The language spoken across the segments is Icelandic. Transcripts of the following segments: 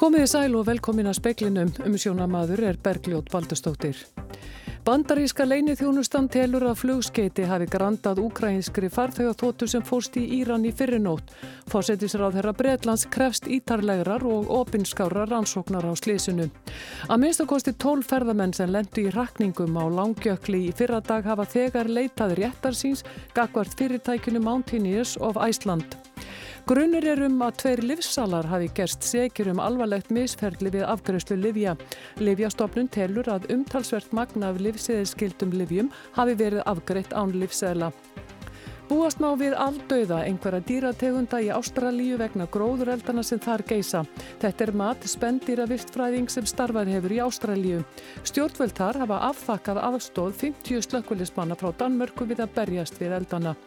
Komiði sæl og velkomin að speklinum um sjónamaður er Bergljót Baldustóttir. Bandaríska leinið þjónustan telur að flugskeiti hafi grandað ukrainskri farþegaþóttu sem fórst í Íran í fyrirnót. Fórsetisráð þeirra Breitlands krefst ítarlegrar og opinskára rannsóknar á slísinu. Að minnstakosti tól ferðamenn sem lendu í rakningum á langjökli í fyrradag hafa þegar leitað réttar síns gagvart fyrirtækinu Mountaineers of Iceland. Grunir er um að tveir livsalar hafi gerst segir um alvarlegt misferðli við afgröðslu Livja. Livjastofnun telur að umtalsvert magna af livseðilskildum Livjum hafi verið afgreitt án livseðla. Búast má við aldauða einhverja dýrategunda í Ástralíu vegna gróðureldana sem þar geisa. Þetta er mat spendýra vistfræðing sem starfað hefur í Ástralíu. Stjórnvöld þar hafa afþakkað aðstóð 50 slökkvöldismanna frá Danmörku við að berjast við eldana.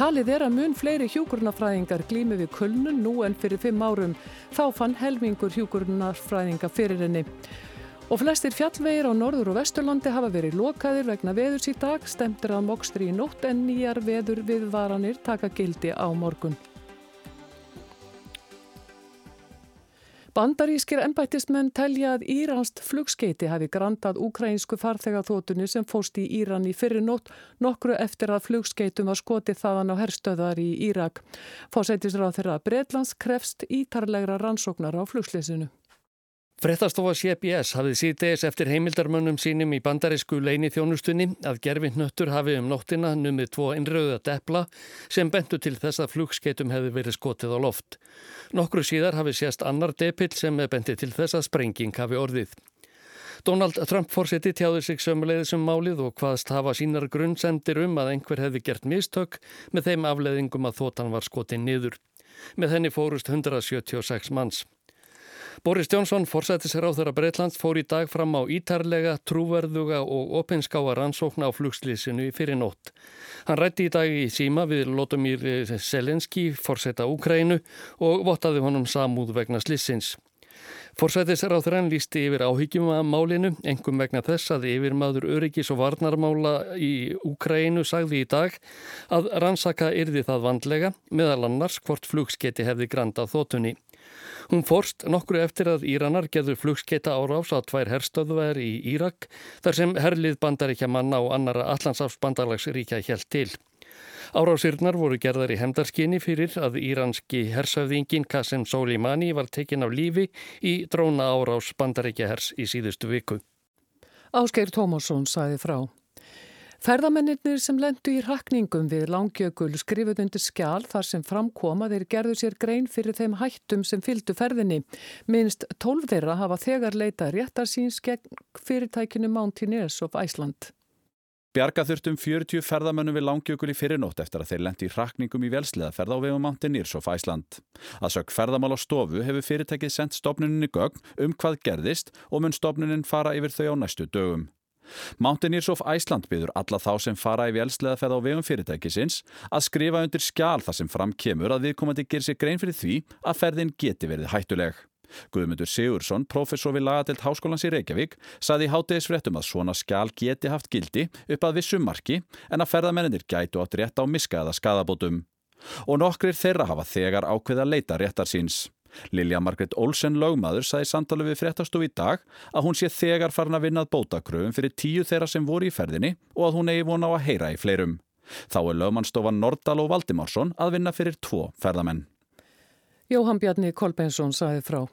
Talið er að mun fleiri hjúkurnafræðingar glými við kulnun nú en fyrir fimm árum. Þá fann helmingur hjúkurnafræðinga fyrir henni. Og flestir fjallvegir á norður og vesturlandi hafa verið lokaðir vegna veðurs í dag, stemtir að mokstri í nótt en nýjar veður við varanir taka gildi á morgun. Bandarískir ennbættistmenn telja að Íranst flugskeiti hafi grantað ukrainsku farþegaþótunni sem fóst í Íran í fyrir nótt nokkru eftir að flugskeitum var skotið þaðan á herstöðar í Írak. Fósætisráð þeirra Breitlands krefst ítarlegra rannsóknar á flugsleysinu. Frettastofa CBS hafið síðdeis eftir heimildarmönnum sínum í bandarísku leini þjónustunni að gerfi nöttur hafi um nóttina numið tvo innröða depla sem bentu til þess að flugskeitum hefði verið skotið á loft. Nokkru síðar hafi sést annar depill sem benti til þess að sprenging hafi orðið. Donald Trump fórseti tjáði sig sömuleiðis um málið og hvaðst hafa sínar grunnsendir um að einhver hefði gert mistök með þeim afleðingum að þóttan var skotið niður. Með henni fórust 176 manns. Boris Jónsson, þeirra Breitlands, fór í dag fram á ítarlega, trúverðuga og opinskáa rannsókna á flugslýsinu fyrir nótt. Hann rætti í dag í síma við Lotomír Selenski, forsætta Úkrænu og vottaði honum samúð vegna á þeirra lísti yfir áhyggjum að málinu, engum vegna þess að yfir maður öryggis og varnarmála í Úkrænu sagði í dag að rannsaka yrði það vandlega meðal annars hvort flugskeiti hefði grandað þótunni. Hún fórst nokkru eftir að Íranar geður flugskeita árás á tvær herstöðver í Írak þar sem herlið bandaríkja manna og annara allansafs bandalagsríkja hjælt til. Árásirnar voru gerðar í hemdarskinni fyrir að íranski hersöfðingin Qasem Soleimani var tekin af lífi í dróna árás bandaríkja hers í síðustu viku. Ásgeir Tómasson sæði frá. Ferðamennir sem lendu í rakningum við langjökul skrifuð undir skjál þar sem framkoma þeir gerðu sér grein fyrir þeim hættum sem fylgdu ferðinni. Minst tólf þeirra hafa þegar leitað réttar síns gegn fyrirtækinu Mountaineers of Iceland. Bjarga þurftum 40 ferðamönnum við langjökul í fyrirnótt eftir að þeir lendi í rakningum í velsliðaferð á vegum Mountaineers of Iceland. Að sög ferðamál á stofu hefur fyrirtækið sendt stopnuninni gögn um hvað gerðist og mun stopnunin fara yfir þau á næstu dögum. Mountaineers of Iceland byður alla þá sem fara í vélsleðaferð á vegum fyrirtækisins að skrifa undir skjál þar sem fram kemur að viðkomandi ger sér grein fyrir því að ferðin geti verið hættuleg. Guðmundur Sigursson, professor við lagadelt Háskólans í Reykjavík, saði í hátegisfréttum að svona skjál geti haft gildi upp að vissum marki en að ferðamennir gætu átt rétt á miskaða skadabótum. Og nokkrir þeirra hafa þegar ákveð að leita réttar síns. Lilja Margret Olsen lögmaður saði samtali við fréttastof í dag að hún sé þegar farin að vinnað bótakröfum fyrir tíu þeirra sem voru í ferðinni og að hún eigi vona á að heyra í fleirum. Þá er lögmannstofan Nordal og Valdimarsson að vinna fyrir tvo ferðamenn. Jóhann Bjarni Kolbensson saði frá.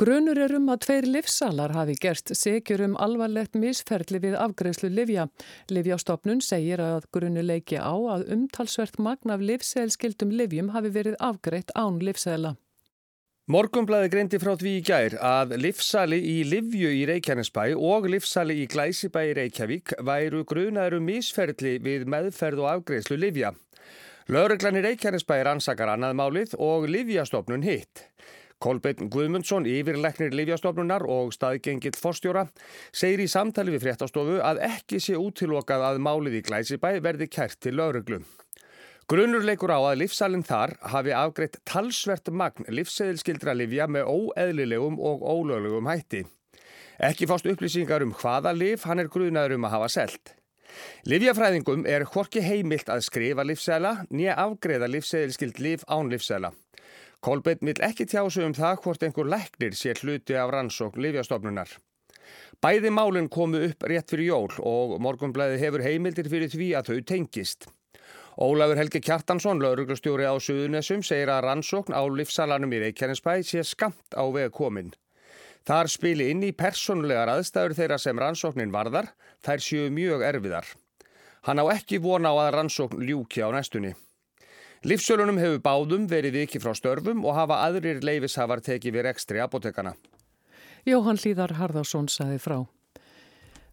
Grunur er um að tveir livsalar hafi gerst segjur um alvarlegt misferðli við afgreðslu Livja. Livjastofnun segir að grunur leiki á að umtalsvert magna af livselskildum Livjum hafi verið afgreitt án livsela. Morgumblæði greindi frá því í gær að livsali í Livju í Reykjanesbæ og livsali í Glæsibæ í Reykjavík væru grunaður um misferðli við meðferð og afgreðslu Livja. Lörglan í Reykjanesbæ rannsakar annað málið og Livjastofnun hitt. Kolbeinn Guðmundsson, yfirleknir Livjastofnunar og staðgengill forstjóra, segir í samtali við fréttastofu að ekki sé útilokað að málið í Glæsibæ verði kært til lörglum. Grunur leikur á að livsalinn þar hafi afgreitt talsvert magn livseðilskildra livja með óeðlilegum og ólöglegum hætti. Ekki fást upplýsingar um hvaða liv hann er grunaður um að hafa selt. Livjafræðingum er hvorki heimilt að skrifa livsæla nýja afgreiða livseðilskild liv án livsæla. Kolbeinn vil ekki tjásu um það hvort einhver læknir sé hluti af rannsókn Livjastofnunar. Bæði málinn komu upp rétt fyrir jól og morgunblæði hefur heimildir fyrir því að þau tengist. Ólafur Helgi Kjartansson, lauruglustjóri á Suðunessum, segir að rannsókn á livsalanum í Reykjanesbæ sé skamt á veg komin. Þar spili inn í personlegar aðstæður þeirra sem rannsóknin varðar, þær séu mjög erfiðar. Hann á ekki vona á að rannsókn ljúki á næstunni. Livsölunum hefur báðum verið viki frá störfum og hafa aðrir leifishafar tekið við ekstri apotekana. Jóhann Líðar Harðarsson saði frá.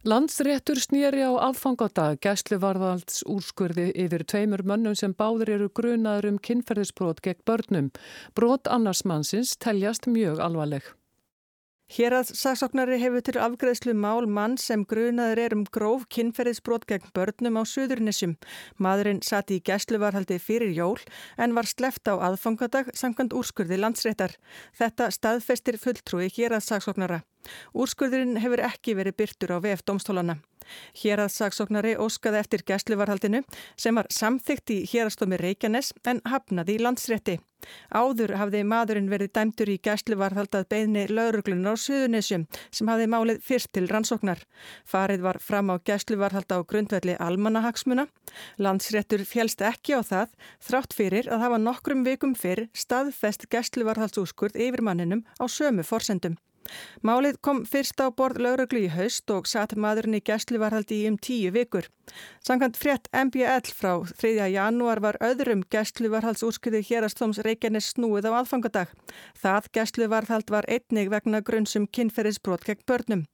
Landsréttur snýri á aðfangadag gæsluvarðalds úrskurði yfir tveimur mönnum sem báður eru grunaður um kynferðisbrot gegn börnum. Brot annarsmannsins teljast mjög alvarleg. Hér að saksóknari hefur til afgreðslu mál mann sem grunaður er um gróf kynferðisbrot gegn börnum á Suðurnissum. Madurinn sati í gæsluvarhaldi fyrir jól en var sleft á aðfangadag samkvæmt úrskurði landsréttar. Þetta staðfestir fulltrúi hér að saksóknara. Úrskurðurinn hefur ekki verið byrtur á VF domstólana. Hér að saksóknari óskaði eftir gæsluvarhaldinu sem var samþygt í hérastómi Reykjanes en hafnaði í landsrétti. Áður hafði maðurinn verið dæmtur í gæsluvarhaldað beðni lauruglunar á Suðunessjum sem hafði málið fyrst til rannsóknar. Farið var fram á gæsluvarhalda á grundvelli almanahagsmuna. Landsréttur fjælst ekki á það þrátt fyrir að hafa nokkrum vikum fyrr staðfest gæsluvarhaldsúskurð yfir manninum á sömu forsendum. Málið kom fyrst á borð lauruglu í haust og satt maðurinn í gæsluvarhaldi í um tíu vikur. Sankant frétt MBL frá 3. janúar var öðrum gæsluvarhaldsúrskriði hérastóms Reykjanes snúið á aðfangadag. Það gæsluvarhald var einnig vegna grunnsum kynferðisbrot gegn börnum.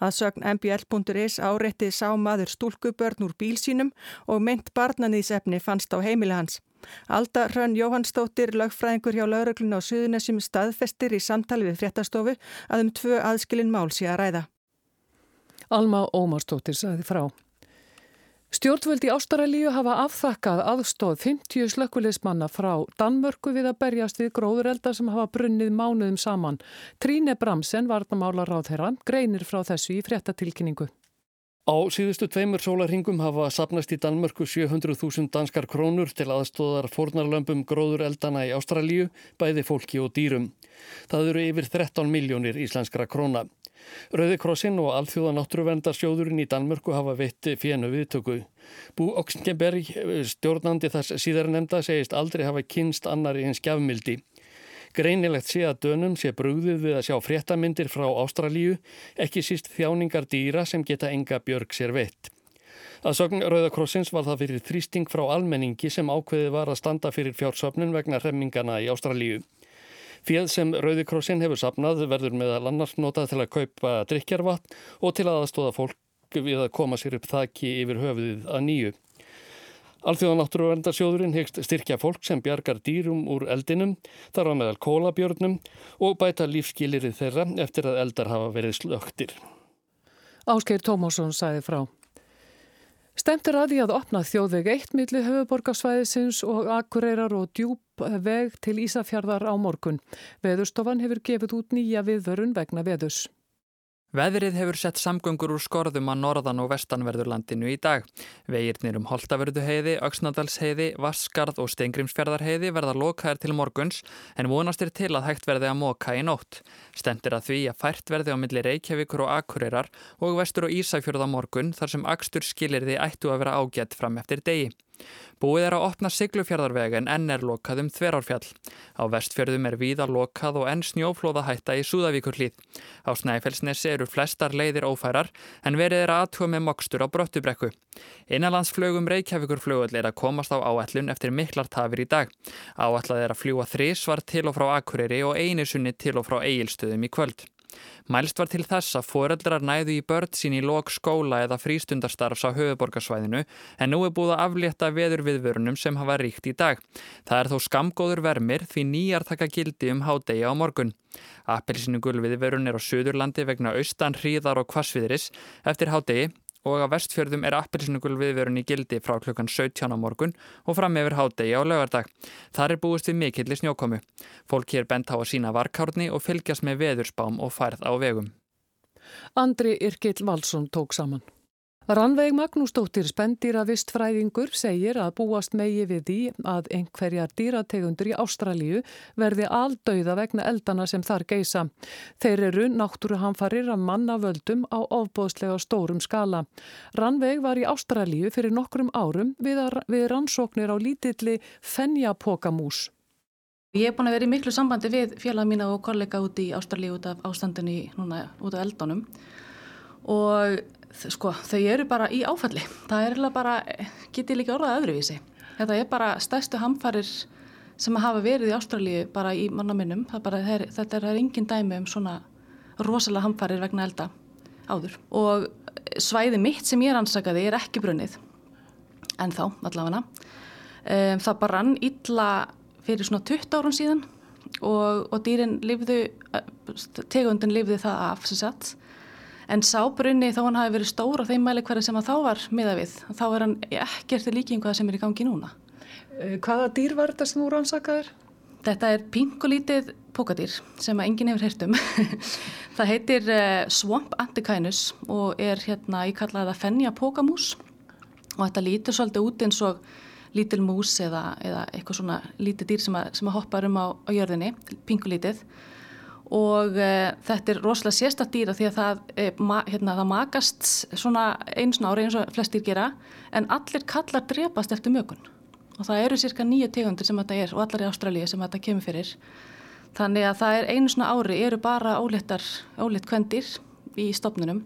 Að sögn MBL.is áreitti sá maður stúlku börn úr bílsínum og mynd barnanýðsefni fannst á heimili hans. Alda Hrönn Jóhannsdóttir, lögfræðingur hjá lauruglun á Suðunessum staðfestir í samtali við fréttastofu að um tvö aðskilin mál sé að ræða. Alma Ómarsdóttir sagði frá. Stjórnvöldi Ástralíu hafa afþakkað aðstóð 50 slökkuleismanna frá Danmörku við að berjast við gróðureldar sem hafa brunnið mánuðum saman. Tríne Bramsen, varnamálar á þeirra, greinir frá þessu í fréttatilkynningu. Á síðustu tveimur sólarhingum hafa sapnast í Danmörku 700.000 danskar krónur til aðstóðar fórnarlömpum gróður eldana í Ástralíu, bæði fólki og dýrum. Það eru yfir 13 miljónir íslenskra króna. Rauðikrossin og alþjóða náttúruvendarsjóðurinn í Danmörku hafa veitt fjennu viðtöku. Bú Oxenberg, stjórnandi þess síðar nefnda, segist aldrei hafa kynst annari en skjafmildi. Greinilegt sé að dönum sé brúðið við að sjá fréttamindir frá Ástralíu, ekki síst þjáningar dýra sem geta enga björg sér veitt. Að sögn Rauðakrossins var það fyrir þrýsting frá almenningi sem ákveði var að standa fyrir fjársöfnun vegna hremmingana í Ástralíu. Fjöð sem Rauðikrossin hefur sapnað verður með að lannars nota til að kaupa drikjarvatn og til að aðstóða fólk við að koma sér upp þakki yfir höfuðið að nýju. Alþjóðanáttúruvendarsjóðurinn hegst styrkja fólk sem bjargar dýrum úr eldinum, þar á meðal kólabjörnum og bæta lífskilirið þeirra eftir að eldar hafa verið slögtir. Áskeir Tómásson sæði frá. Stemtur að því að opna þjóðveg eitt milli höfuborgarsvæðisins og akureyrar og djúb veg til Ísafjörðar á morgun. Veðurstofan hefur gefið út nýja viðvörun vegna veðus. Veðrið hefur sett samgöngur úr skorðum að norðan og vestanverðurlandinu í dag. Vegirnir um Holtavörðuheiði, Öksnadalsheiði, Vaskarð og Steingrimsfjörðarheiði verða lokaðir til morguns en vonast er til að hægt verði að móka í nótt. Stendir að því að fært verði á milli Reykjavíkur og Akureyrar og vestur og Ísæfjörða morgun þar sem akstur skilir því ættu að vera ágætt fram eftir degi. Búið er að opna Siglufjörðarveg en enn er lokað um þverárfjall. Á vestfjörðum er víða lokað og enn snjóflóða hætta í Súðavíkurlíð. Á Snæfellsnesi eru flestar leiðir ófærar en verið er aðtúa með mokstur á Bröttubrekku. Innanlandsflögum Reykjavíkurflögull er að komast á áætlun eftir miklar tafir í dag. Áætlað er að fljúa þrís var til og frá Akureyri og einu sunni til og frá Egilstöðum í kvöld. Mælst var til þess að foreldrar næðu í börn sín í lok skóla eða frístundarstarfs á höfuborgarsvæðinu en nú er búið að aflétta veður viðvörunum sem hafa ríkt í dag. Það er þó skamgóður vermir því nýjar taka gildi um hádegi á morgun. Appelsinu gulviðvörun er á Suðurlandi vegna austan hríðar og kvassviðris eftir hádegi og á vestfjörðum er appelsinugul viðverun í gildi frá klukkan 17 á morgun og fram yfir hádegi á lögardag. Þar er búist við mikill í snjókomu. Fólki er bent á að sína varkárni og fylgjast með veðurspám og færð á vegum. Andri Irkill Valsson tók saman. Rannveig Magnúsdóttir spendýra vistfræðingur segir að búast megi við því að einhverjar dýrategundur í Ástralíu verði aldauða vegna eldana sem þar geisa. Þeir eru náttúruhamfarir af mannavöldum á ofbóðslega stórum skala. Rannveig var í Ástralíu fyrir nokkrum árum við, við rannsóknir á lítilli fennjapokamús. Ég er búin að vera í miklu sambandi við félag mína og kollega út í Ástralíu út af ástandinni núna út af eldunum og sko, þau eru bara í áfalli. Það er bara, getið líka orðað öðruvísi. Þetta er bara stærstu hamfarir sem að hafa verið í Ástralíu bara í er, þetta er, er engin dæmi um svona rosalega hamfarir vegna elda áður. Og svæði mitt sem ég rannsakaði er ekki brunnið, en þá allavega. Um, það bara rann illa fyrir svona 20 árun síðan og, og dýrin lifðu, tegundin lifði það af sem sagt En sábrunni þó hann hafi verið stór á þeim mæli hverja sem að þá var miða við, þá er hann ekkert líkingu það sem er í gangi núna. Eh, hvaða dýr var þetta sem þú rannsakaður? Þetta er pingulítið pokadýr sem að enginn hefur heyrt um. það heitir uh, Swamp Anticynus og er hérna í kallaða fennja pokamús og þetta lítur svolítið út eins og lítil mús eða, eða eitthvað svona lítið dýr sem að, sem að hoppa um á, á jörðinni, pingulítið og uh, þetta er rosalega sérstatt dýra því að það, uh, ma, hérna, það makast svona eins og ári eins og flestir gera en allir kallar drepast eftir mögun og það eru cirka nýju tegundir sem þetta er og allar í Ástralíu sem þetta kemur fyrir. Þannig að það er einu svona ári eru bara óléttar, ólétt kvendir í stopnunum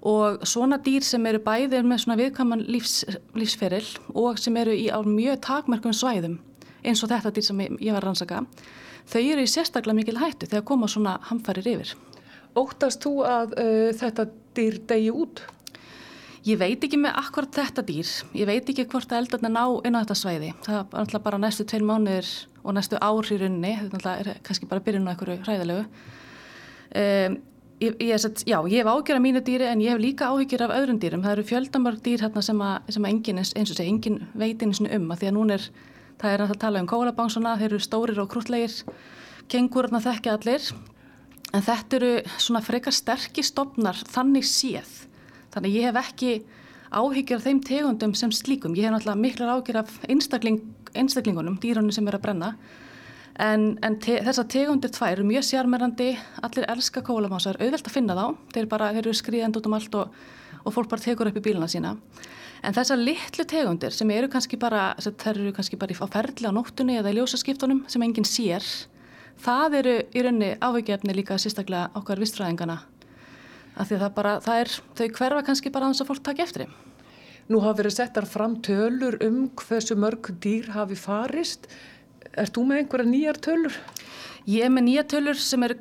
og svona dýr sem eru bæðir með svona viðkaman lífs, lífsferil og sem eru í á mjög takmerkum svæðum eins og þetta dýr sem ég, ég var rannsaka þau eru í sérstaklega mikil hættu þegar koma svona hamfærir yfir. Óttast þú að uh, þetta dýr degi út? Ég veit ekki með akkurat þetta dýr. Ég veit ekki hvort að eldarna ná inn á þetta svæði. Það er alltaf bara næstu tveir mánuður og næstu ár í rauninni. Þetta er kannski bara byrjun á einhverju hræðilegu. Um, ég, ég, set, já, ég hef ágjör af mínu dýri en ég hef líka áhyggjur af öðrum dýrum. Það eru fjöldamörg dýr hérna sem að, sem að engin, eins og segja, engin veitin um að því að núna er Það er að tala um kólabánsuna, þeir eru stórir og krútlegir, kengurna þekkja allir. En þetta eru svona frekar sterkir stopnar þannig séð. Þannig ég hef ekki áhyggjur af þeim tegundum sem slíkum. Ég hef náttúrulega miklar áhyggjur af einstakling, einstaklingunum, dýrunum sem er að brenna. En, en te, þessar tegundir tvær eru mjög sjarmerandi, allir elska kólabánsar, auðvelt að finna þá. Þeir, bara, þeir eru skriðend út um allt og, og fólk bara tekur upp í bíluna sína. En þessar litlu tegundir sem eru kannski bara, þær eru kannski bara á ferli á nóttunni eða í ljósaskiptunum sem enginn sér, það eru í raunni áhugjefni líka sérstaklega okkar vistræðingana. Af því að það bara, það er, þau hverfa kannski bara að þess að fólk taka eftir þeim. Nú hafa verið settar fram tölur um hversu mörg dýr hafi farist. Er þú með einhverja nýjar tölur? Ég er með nýja tölur sem er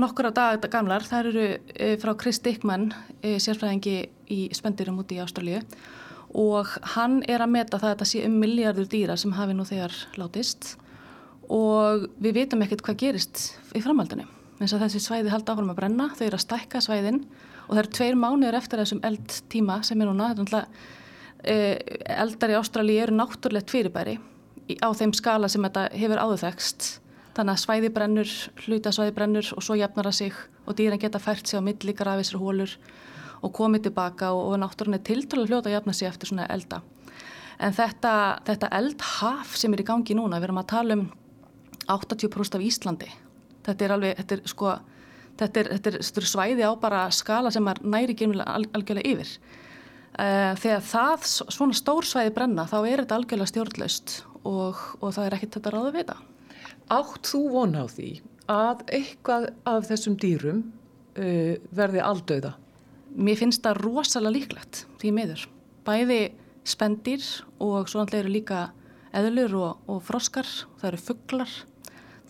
nokkura dag gamlar. Það eru e, frá Chris Dickman, e, sérfræðingi í spendirum úti í Ástralju og hann er að meta það að þetta sé um miljardur dýra sem hafi nú þegar látist. Og við veitum ekkert hvað gerist í framhaldinu. Eins og þessi svæði haldi áfram að brenna, þau eru að stækka svæðin. Og það eru tveir mánuður eftir þessum eldtíma sem er núna. Alltaf, e, eldar í Ástralíu eru náttúrulegt fyrirbæri á þeim skala sem þetta hefur áðurþekst þannig að svæði brennur, hluta svæði brennur og svo jafnar það sig og dýran geta fært sig á milli grafisir hólur og komið tilbaka og, og náttúrulega er tiltrúlega fljóta að jafna sig eftir svona elda. En þetta, þetta eldhaf sem er í gangi núna, við erum að tala um 80% af Íslandi. Þetta er alveg, þetta er sko, þetta er, þetta er, þetta er svæði á bara skala sem er næri gennilega algjörlega yfir. Uh, þegar það, svona stór svæði brenna, þá er þetta algjörlega stjórnlaust og, og það er ekkert þetta ráðu að vita. Átt þú von á því að eitthvað af þessum dýrum uh, verði aldauða? Mér finnst það rosalega líklegt því meður. Bæði spendir og svo náttúrulega eru líka eðlur og, og froskar, það eru fugglar,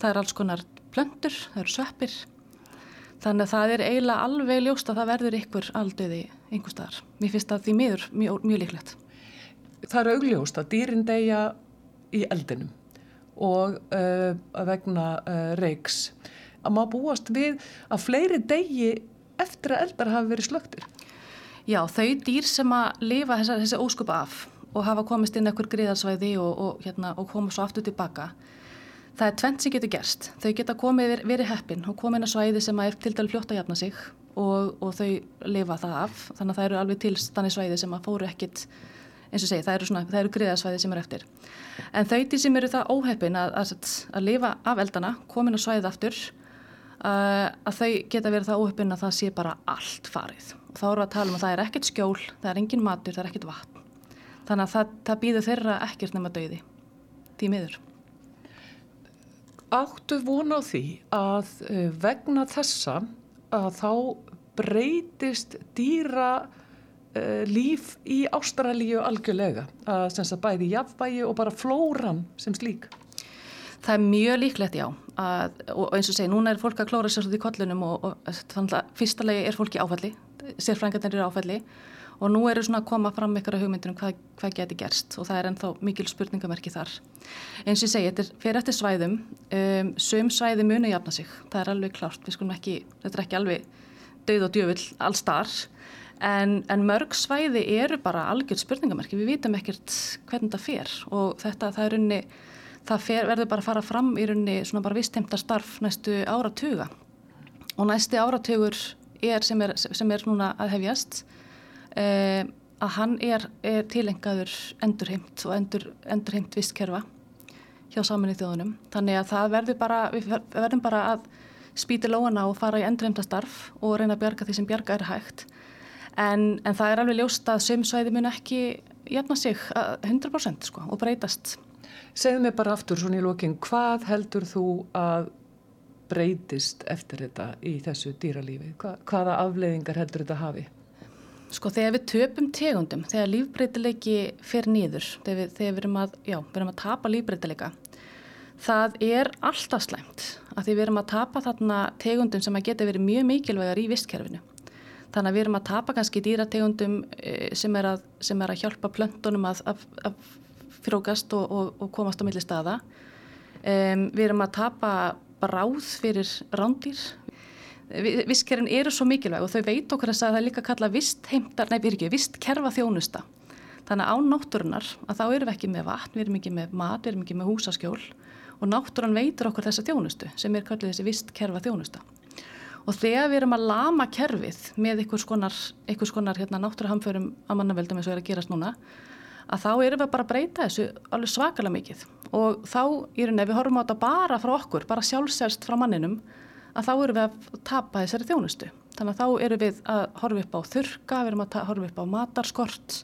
það eru alls konar plöndur, það eru sveppir. Þannig að það er eiginlega alveg ljóst að það verður ykkur aldauði einhver staðar. Mér finnst það því meður mjög, mjög líklegt. Það er augljóst að dýrin deyja í eldinum og uh, vegna uh, reiks. Að maður búast við að fleiri deyji eftir að eldar hafi verið slögtir? Já, þau dýr sem að lifa þessa, þessi óskup af og hafa komist inn ekkur gríðarsvæði og, og, hérna, og koma svo aftur tilbaka. Það er tvent sem getur gerst. Þau geta komið verið heppin og komið inn á svæði sem er til dælu fljótt að jafna sig og, og þau lifa það af þannig að það eru alveg til stanni svæði sem að fóru ekkit eins og segi, það eru, svona, það eru griðasvæði sem eru eftir en þau til sem eru það óheppin að, að, að lifa af eldana komin á svæðið aftur að þau geta verið það óheppin að það sé bara allt farið. Og þá eru að tala um að það er ekkert skjól það er engin matur, það er ekkert vatn. Þannig að það, það býður þeirra ekkert nema döiði því miður. Áttu vona á því að uh, vegna þessa að þá breytist dýra uh, líf í Ástralíu algjörlega? Að sem bæði jafnvægi og bara flóran sem slík? Það er mjög líklegt, já. Að, og eins og segi, núna er fólk að klóra sér svo í kollunum og, og þannig að fyrsta legi er fólki áfalli, sérfrængarnir eru áfalli og nú eru svona að koma fram ykkur að hugmyndir um hvað, hvað geti gerst og það er ennþá mikil spurningamerki þar. Eins og segi, þetta er fyrir eftir svæðum, um, söm svæði muni jafna sig, það er alveg klart, við skulum ekki, þetta er ekki alveg dauð og djöfull alls þar, en, en mörg svæði eru bara algjörð spurningamerki, við vitum ekkert hvernig það fer og þetta það er unni, það fer, verður bara að fara fram í unni svona bara vistheimta starf næstu áratuga og næsti áratugur er sem er, sem er núna að hefjast eh, að hann er, er tilengaður endurheimt og endur, endurheimt vistkerfa hjá saminni þjóðunum. Þannig að það verður bara, við verðum bara að spýti lóana og fara í endurheimta starf og reyna að bjarga því sem bjarga er hægt. En, en það er alveg ljóst að sömsvæði mun ekki jafna sig 100% sko, og breytast. Segðu mig bara aftur svona í lókin, hvað heldur þú að breytist eftir þetta í þessu dýralífi? Hva, hvaða afleiðingar heldur þetta hafi? Sko þegar við töpum tegundum, þegar lífbreytileiki fer nýður, þegar við, þegar við erum að, já, við erum að tapa lífbreytileika, það er alltaf slæmt að því við erum að tapa þarna tegundum sem að geta verið mjög mikilvægar í vistkerfinu. Þannig að við erum að tapa kannski dýrategundum eh, sem er að, sem er að hjálpa plöntunum að, að frókast og, og, og komast á milli staða. Um, við erum að tapa bráð fyrir rándýr, vistkerfin eru svo mikilvæg og þau veit okkur að það er líka að kalla vistheimtar, nei við erum ekki, vistkerfa þjónusta. Þannig að á náttúrunar að þá erum við ekki með vatn, við erum ekki með mat, við erum ekki með húsaskjól og náttúran veitur okkur þessa þjónustu sem er kallið þessi vistkerfa þjónusta. Og þegar við erum að lama kerfið með einhvers konar, konar hérna, náttúrahamförum að mannaveldum eins og er að gerast núna, að þá erum við bara að breyta þessu alveg svakalega mikið og þá erum við, við horfum á þetta bara frá okkur, bara sjálfsælst frá manninum að þá erum við að tapa þessari þjónustu. Þannig að þá erum við að horfa upp á þurka, við erum að horfa upp á matarskort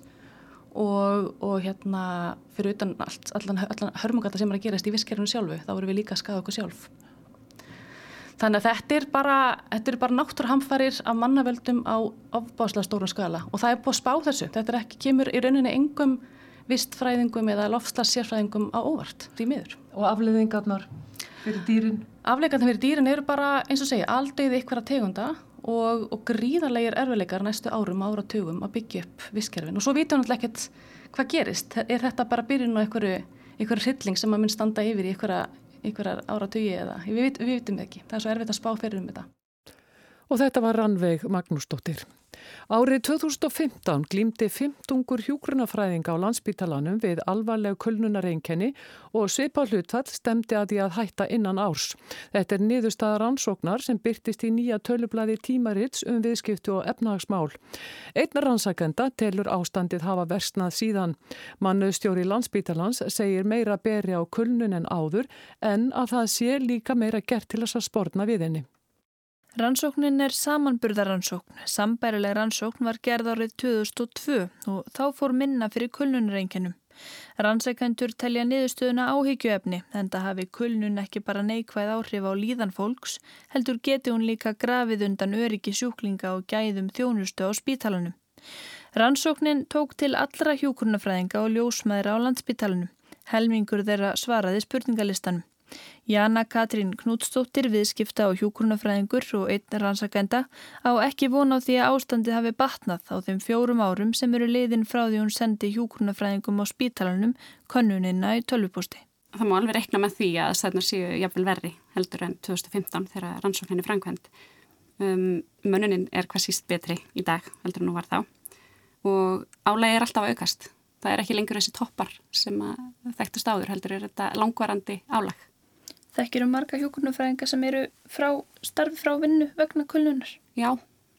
og, og hérna fyrir utan allt, allan, allan hörmungata sem er að gerast í visskerfinu sjálfu, þá erum við líka að skaða okkur sjálf. Þannig að þetta er bara, bara náttúrhamfarir af mannavöldum á ofbáslega stórum skala og það er búið að spá þessu. Þetta ekki, kemur í rauninni engum vistfræðingum eða lofslagsérfræðingum á óvart, því miður. Og afleðingarnar fyrir dýrin? Afleikarnir fyrir dýrin eru bara, eins og segja, aldauði ykkur að tegunda og, og gríðarlegar erfileikar næstu árum, áratugum að byggja upp visskerfin. Og svo vitum við náttúrulega ekkert hvað gerist. Er þetta bara byrjun á einhverju, einhverju hrylling sem að mun standa yfir í einhverjar áratugi eða við vitum ekki. Það er svo erfitt að spá fyrir um þetta. Og þetta var Rannveig Magnúsdóttir. Árið 2015 glýmdi 15 hjúgrunafræðinga á landsbítalanum við alvarleg kölnunareinkenni og svipa hlutfall stemdi að því að hætta innan árs. Þetta er niðurstaðar ansóknar sem byrtist í nýja tölublaði tímarits um viðskiptu og efnahagsmál. Einn rannsakenda telur ástandið hafa versnað síðan. Mannöðstjóri landsbítalans segir meira beri á kölnun en áður en að það sé líka meira gert til þess að spórna við henni. Rannsóknin er samanburðaransókn. Sambærileg rannsókn var gerð árið 2002 og þá fór minna fyrir kulnunareinkenum. Rannsækandur telja niðurstöðuna áhyggjuefni en það hafi kulnun ekki bara neikvæð áhrif á líðan fólks, heldur geti hún líka grafið undan öryggi sjúklinga og gæðum þjónustu á spítalunum. Rannsóknin tók til allra hjúkurnafræðinga og ljósmaðra á landsspítalunum. Helmingur þeirra svaraði spurningalistanum. Jana Katrín Knútsdóttir, viðskipta og hjúkurnafræðingur og einn rannsakenda á ekki vona á því að ástandið hafi batnað á þeim fjórum árum sem eru leiðin frá því hún sendi hjúkurnafræðingum á spítalanum konunina í tölvupústi. Það má alveg rekna með því að þessarnar séu jafnvel verri heldur en 2015 þegar rannsókninni framkvæmt. Um, Mönunin er hvað síst betri í dag heldur en nú var þá og álægi er alltaf aukast. Það er ekki lengur þessi toppar sem þekktust áður heldur er þetta langvarandi álag. Þekkir um marga hjókurnufræðinga sem eru frá starfi frá vinnu vegna kulnunar? Já,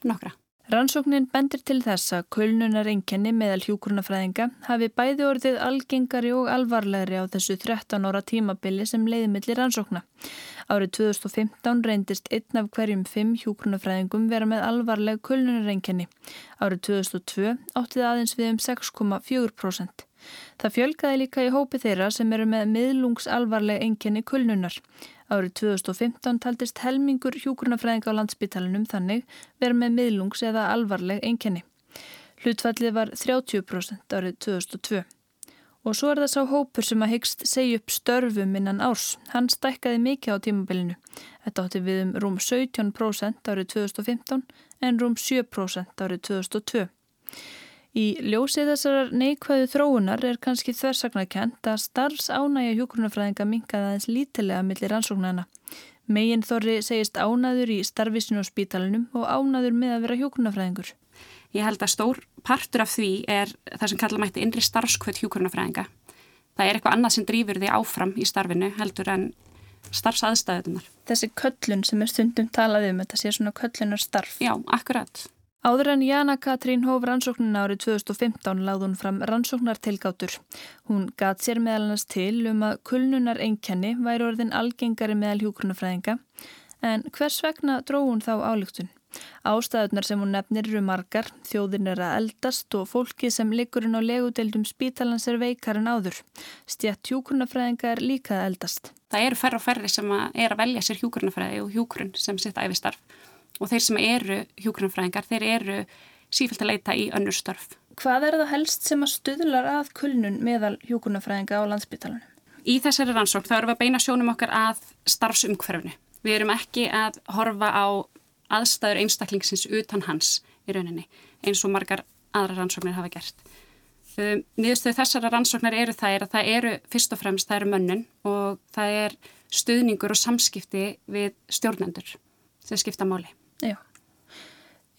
nokkra. Rannsóknin bendir til þess að kulnunar einkenni meðal hjúkurnafræðinga hafi bæði orðið algengari og alvarlegri á þessu 13 ára tímabili sem leiðmillir rannsókna. Árið 2015 reyndist einn af hverjum fimm hjúkurnafræðingum vera með alvarleg kulnunar einkenni. Árið 2002 áttið aðeins við um 6,4%. Það fjölgaði líka í hópi þeirra sem eru með miðlungsalvarleg einkenni kulnunar. Árið 2015 taldist helmingur hjúkurnafræðinga á landsbytalinum þannig verið með miðlungs eða alvarleg einkenni. Hlutfallið var 30% árið 2002. Og svo er það sá hópur sem að hyggst segja upp störfum innan árs. Hann stækkaði mikið á tímabilinu. Þetta átti við um rúm 17% árið 2015 en rúm 7% árið 2002. Í ljósið þessar neikvæðu þróunar er kannski þversagnarkent að starfsánægja hjókurnafræðinga minkaði aðeins lítilega millir rannsóknana. Megin Þorri segist ánaður í starfisinu á spítalunum og ánaður með að vera hjókurnafræðingur. Ég held að stór partur af því er það sem kalla mætti innri starfskvöld hjókurnafræðinga. Það er eitthvað annað sem drýfur því áfram í starfinu heldur en starfsaðstæðunar. Þessi köllun sem er stundum talað um, þetta sé svona köllunar starf. Já, akkurat. Áður en Jana Katrín hóf rannsóknina árið 2015 lagði hún fram rannsóknartilgátur. Hún gat sér meðalans til um að kulnunar einkenni væri orðin algengari meðal hjúkrunafræðinga en hvers vegna dró hún þá álíktun? Ástæðunar sem hún nefnir eru margar, þjóðin er að eldast og fólki sem ligurinn á legudeldum spítalans er veikar en áður. Stjætt hjúkrunafræðinga er líka að eldast. Það eru færre og færre sem er að velja sér hjúkrunafræði og hjúkrun sem sitt æfistarf og þeir sem eru hjúgrunfræðingar, þeir eru sífælt að leita í önnur störf. Hvað er það helst sem að stuðlar að kulnun meðal hjúgrunfræðinga á landsbytalanum? Í þessari rannsók þá erum við að beina sjónum okkar að starfsumhverfinu. Við erum ekki að horfa á aðstæður einstaklingsins utan hans í rauninni eins og margar aðra rannsóknir hafa gert. Um, Niðurstöðu þessara rannsóknar eru það er að það eru fyrst og fremst það eru mönnun og það er stuðningur og samskipti við stjórnendur sem skipta máli. Já.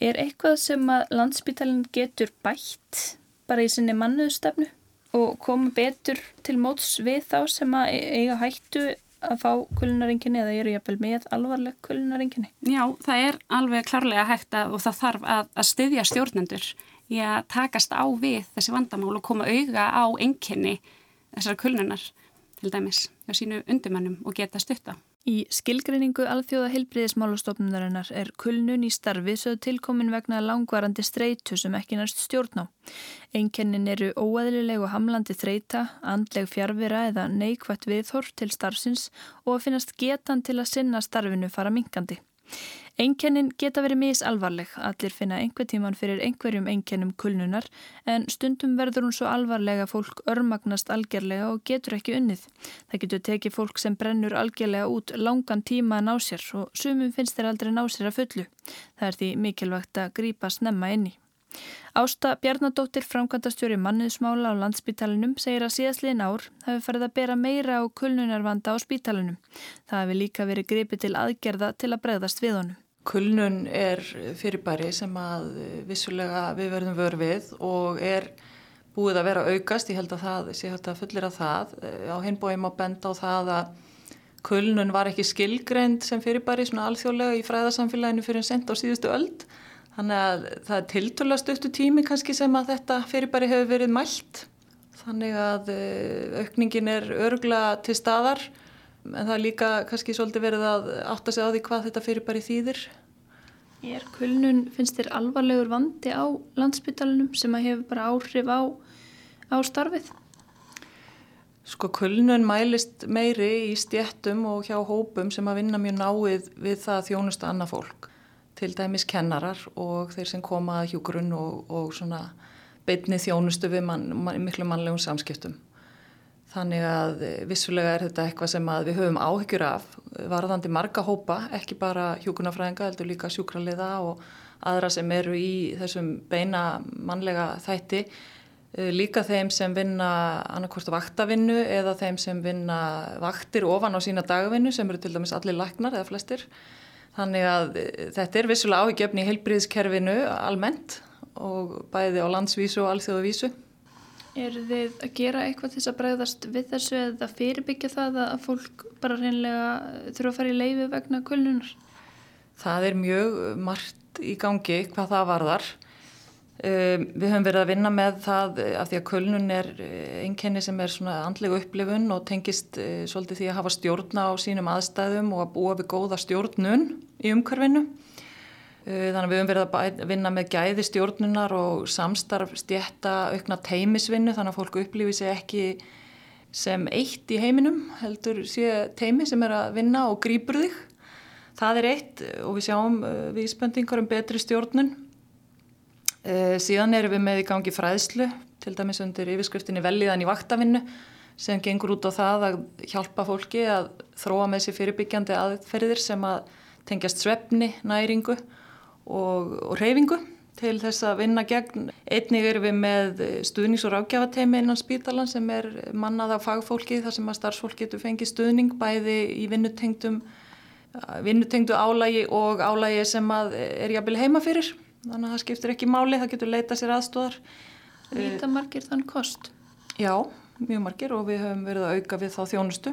Er eitthvað sem að landsbytalinn getur bætt bara í sinni mannuðstefnu og koma betur til móts við þá sem að e- eiga hættu að fá kulinarenginni eða eru jafnvel með alvarleg kulinarenginni? Já, það er alveg klárlega hægt að, og það þarf að, að styðja stjórnendur í að takast á við þessi vandamál og koma auga á enginni þessar kulinunar til dæmis á sínu undumannum og geta stutta. Í skilgreiningu alþjóða heilbriðismálastofnunarinnar er kulnun í starfi sögð tilkomin vegna langvarandi streitu sem ekki næst stjórn á. Einkennin eru óæðileg og hamlandi þreita, andleg fjárvera eða neikvægt viðhorf til starfsins og að finnast getan til að sinna starfinu fara minkandi. Einkennin geta verið misalvarleg, allir finna einhver tíman fyrir einhverjum einkennum kulnunar en stundum verður hún svo alvarlega fólk örmagnast algjörlega og getur ekki unnið. Það getur tekið fólk sem brennur algjörlega út langan tíma að ná sér og sumum finnst þeir aldrei ná sér að fullu. Það er því mikilvægt að grípa snemma inni. Ásta Bjarnadóttir, framkvæmdastjóri manniðsmála á landsbítalinum, segir að síðastliðin ár hafi farið að bera meira á kulnunarvanda á spítalinum. Það hafi líka verið gripið til aðgerða til að bregðast við honum. Kulnun er fyrirbæri sem að vissulega við verðum vörfið og er búið að vera aukast, ég held að það sé hægt að fullir að það. Á hinbóim á benda á það að kulnun var ekki skilgreynd sem fyrirbæri svona alþjóðlega í fræðarsamfélaginu fyrir en sent á síðustu öld. Þannig að það er tiltöla stöttu tími kannski sem að þetta fyrirbæri hefur verið mælt. Þannig að eh, aukningin er örgla til staðar en það er líka kannski svolítið verið að átta sig á því hvað þetta fyrir bara í þýðir. Er kulnun, finnst þér alvarlegur vandi á landsbytalinum sem að hefur bara áhrif á, á starfið? Sko kulnun mælist meiri í stjettum og hjá hópum sem að vinna mjög náið við það að þjónusta annað fólk. Til dæmis kennarar og þeir sem koma að hjúgrunn og, og svona beitni þjónustu við man, man, miklu mannlegum samskiptum. Þannig að eh, vissulega er þetta eitthvað sem við höfum áhyggjur af varðandi marga hópa, ekki bara hjókunafræðinga, heldur líka sjúkraliða og aðra sem eru í þessum beina mannlega þætti. Eh, líka þeim sem vinna annarkort vaktavinnu eða þeim sem vinna vaktir ofan á sína dagvinnu sem eru til dæmis allir laknar eða flestir. Þannig að eh, þetta er vissulega áhyggjöfni í heilbríðskerfinu almennt og bæði á landsvísu og alþjóðavísu. Er þið að gera eitthvað til þess að bregðast við þessu eða fyrirbyggja það að fólk bara reynlega þurfa að fara í leifi vegna kulnunar? Það er mjög margt í gangi hvað það varðar. Um, við höfum verið að vinna með það eh, af því að kölnun er eh, einkenni sem er svona andlega upplifun og tengist uh, svolítið því að hafa stjórna á sínum aðstæðum og að búa við góða stjórnun í umhverfinu. Uh, þannig að við höfum verið að vinna með gæði stjórnunar og samstarf stjætta aukna teimisvinnu þannig að fólk upplifi sig ekki sem eitt í heiminum heldur sé teimi sem er að vinna og grýpur þig. Það er eitt og við sjáum uh, við spöndingar um betri stjórnun síðan erum við með í gangi fræðslu, til dæmis undir yfirskriftinni velíðan í vaktavinnu sem gengur út á það að hjálpa fólki að þróa með sér fyrirbyggjandi aðferðir sem að tengjast svefni, næringu og, og reyfingu til þess að vinna gegn. Einnig erum við með stuðnings- og rákjafateimi innan spítalan sem er mannað af fagfólki þar sem að starfsfólk getur fengið stuðning bæði í vinnutengdu álægi og álægi sem er jafnvel heima fyrir þannig að það skiptir ekki máli, það getur leita sér aðstóðar. Nýta margir þann kost? Já, mjög margir og við höfum verið að auka við þá þjónustu.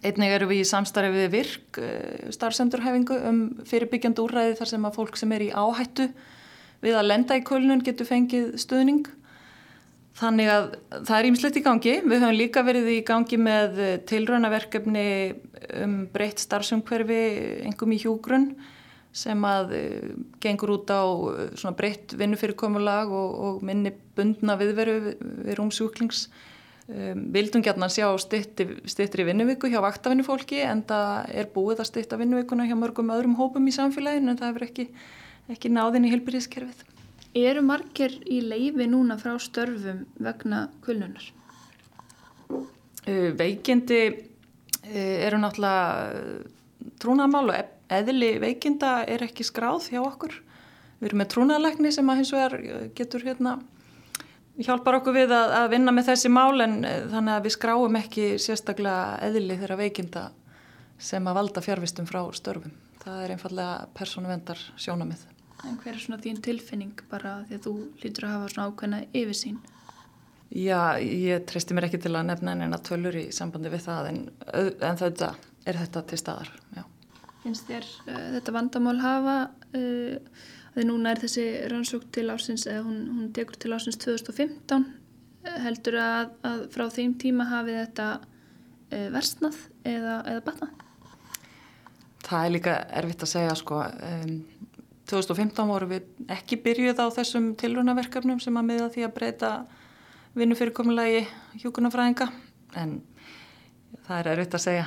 Einnig eru við í samstarfi við virk eh, starfsendurhefingu um fyrirbyggjandi úrræði þar sem að fólk sem er í áhættu við að lenda í kulnun getur fengið stuðning. Þannig að það er ímslegt í gangi. Við höfum líka verið í gangi með tilrönaverkefni um breytt starfsumhverfi, engum í hjúgrunn sem að uh, gengur út á uh, breytt vinnufyrirkomulag og, og minni bundna viðveru við, við rúmsjúklings. Um, vildum gætna sjá stittri vinnuviku hjá vaktavinnufólki en það er búið að stitta vinnuvikuna hjá mörgum öðrum hópum í samfélaginu en það hefur ekki, ekki náðin í hilbyrðiskerfið. Eru margir í leifi núna frá störfum vegna kulnunar? Uh, veikindi uh, eru náttúrulega trúnaðmál og eðli veikinda er ekki skráð hjá okkur. Við erum með trúnaðlegni sem að hins vegar eh, getur hérna, hjálpar okkur við að, að vinna með þessi mál en eh, þannig að við skráum ekki sérstaklega eðli þeirra veikinda sem að valda fjárvistum frá störfum. Það er einfallega persónuvendar sjónamið. En hver er svona þín tilfinning bara því að þú lítur að hafa svona ákveðna yfirsýn? Já, ég treysti mér ekki til að nefna en að tölur í sambandi við það en, en þetta er þetta til staðar, já finnst þér uh, þetta vandamál hafa uh, að núna er þessi rannsók til ásins eða hún, hún tekur til ásins 2015 heldur að, að frá þeim tíma hafi þetta uh, versnað eða, eða batnað? Það er líka erfitt að segja sko um, 2015 voru við ekki byrjuð á þessum tilrunaverkefnum sem að miða því að breyta vinnufyrirkomulegi hjókunarfræðinga en það er erfitt að segja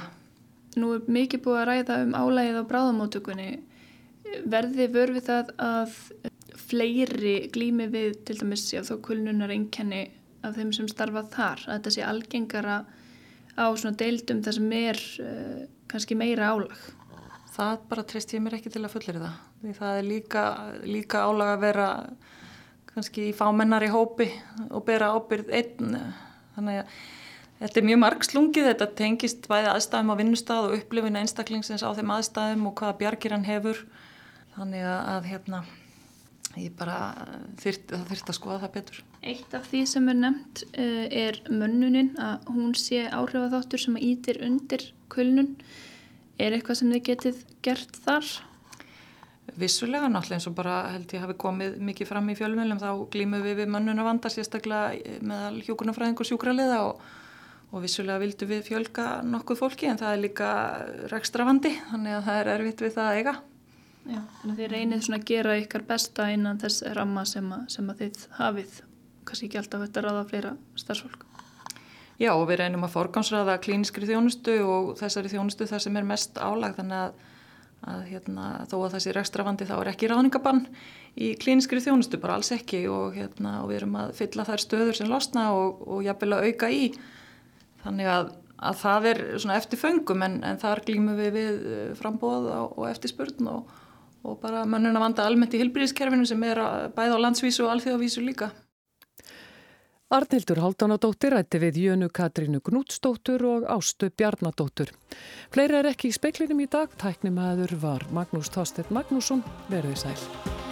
Nú er mikið búið að ræða um álægið á bráðamótökunni. Verði vörfið það að fleiri glými við til dæmis já, þó kulnunar einkenni af þeim sem starfa þar, að þetta sé algengara á svona deildum þar sem er uh, kannski meira álag? Það bara treyst ég mér ekki til að fullir það. Því það er líka, líka álag að vera kannski í fámennar í hópi og bera ábyrð einn. Þannig að Þetta er mjög margslungið, þetta tengist bæði aðstæðum á vinnustaf og upplifin einstaklingsins á þeim aðstæðum og hvaða bjargir hann hefur. Þannig að hérna, ég bara þyrt, þurft að skoða það betur. Eitt af því sem er nefnt uh, er mönnunin að hún sé áhrifaþáttur sem ítir undir kulnun. Er eitthvað sem þið getið gert þar? Vissulega náttúrulega eins og bara held ég hafi komið mikið fram í fjölmjölum þá glýmum við við mönnun að vanda sérstaklega meðal hjókunarfræðing og sjúkraliða og og vissulega vildu við fjölga nokkuð fólki en það er líka rekstravandi þannig að það er erfitt við það að eiga. Já, þannig að þið reynið svona að gera ykkar besta innan þess ramma sem að, sem að þið hafið, kannski ekki alltaf þetta ráða fleira starfsfólk. Já og við reynum að forgansraða klíniskri þjónustu og þessari þjónustu þar sem er mest álag þannig að, að hérna, þó að þessi rekstravandi þá er ekki ráningabann í klíniskri þjónustu, bara alls ekki og, hérna, og við erum að fylla þær stöður sem losna og, og jafnvel að auka í Þannig að, að það er svona eftir föngum en, en þar glýmum við við eh, frambóð og, og eftir spurn og, og bara mönnun að vanda almennt í hilbríðiskerfinu sem er bæð á landsvísu og alþjóðavísu líka. Arnildur Haldánadóttir rætti við Jönu Katrínu Gnútsdóttur og Ástu Bjarnadóttur. Fleira er ekki í speiklinum í dag. Tæknum aður var Magnús Tástedt Magnússon. Verðið sæl.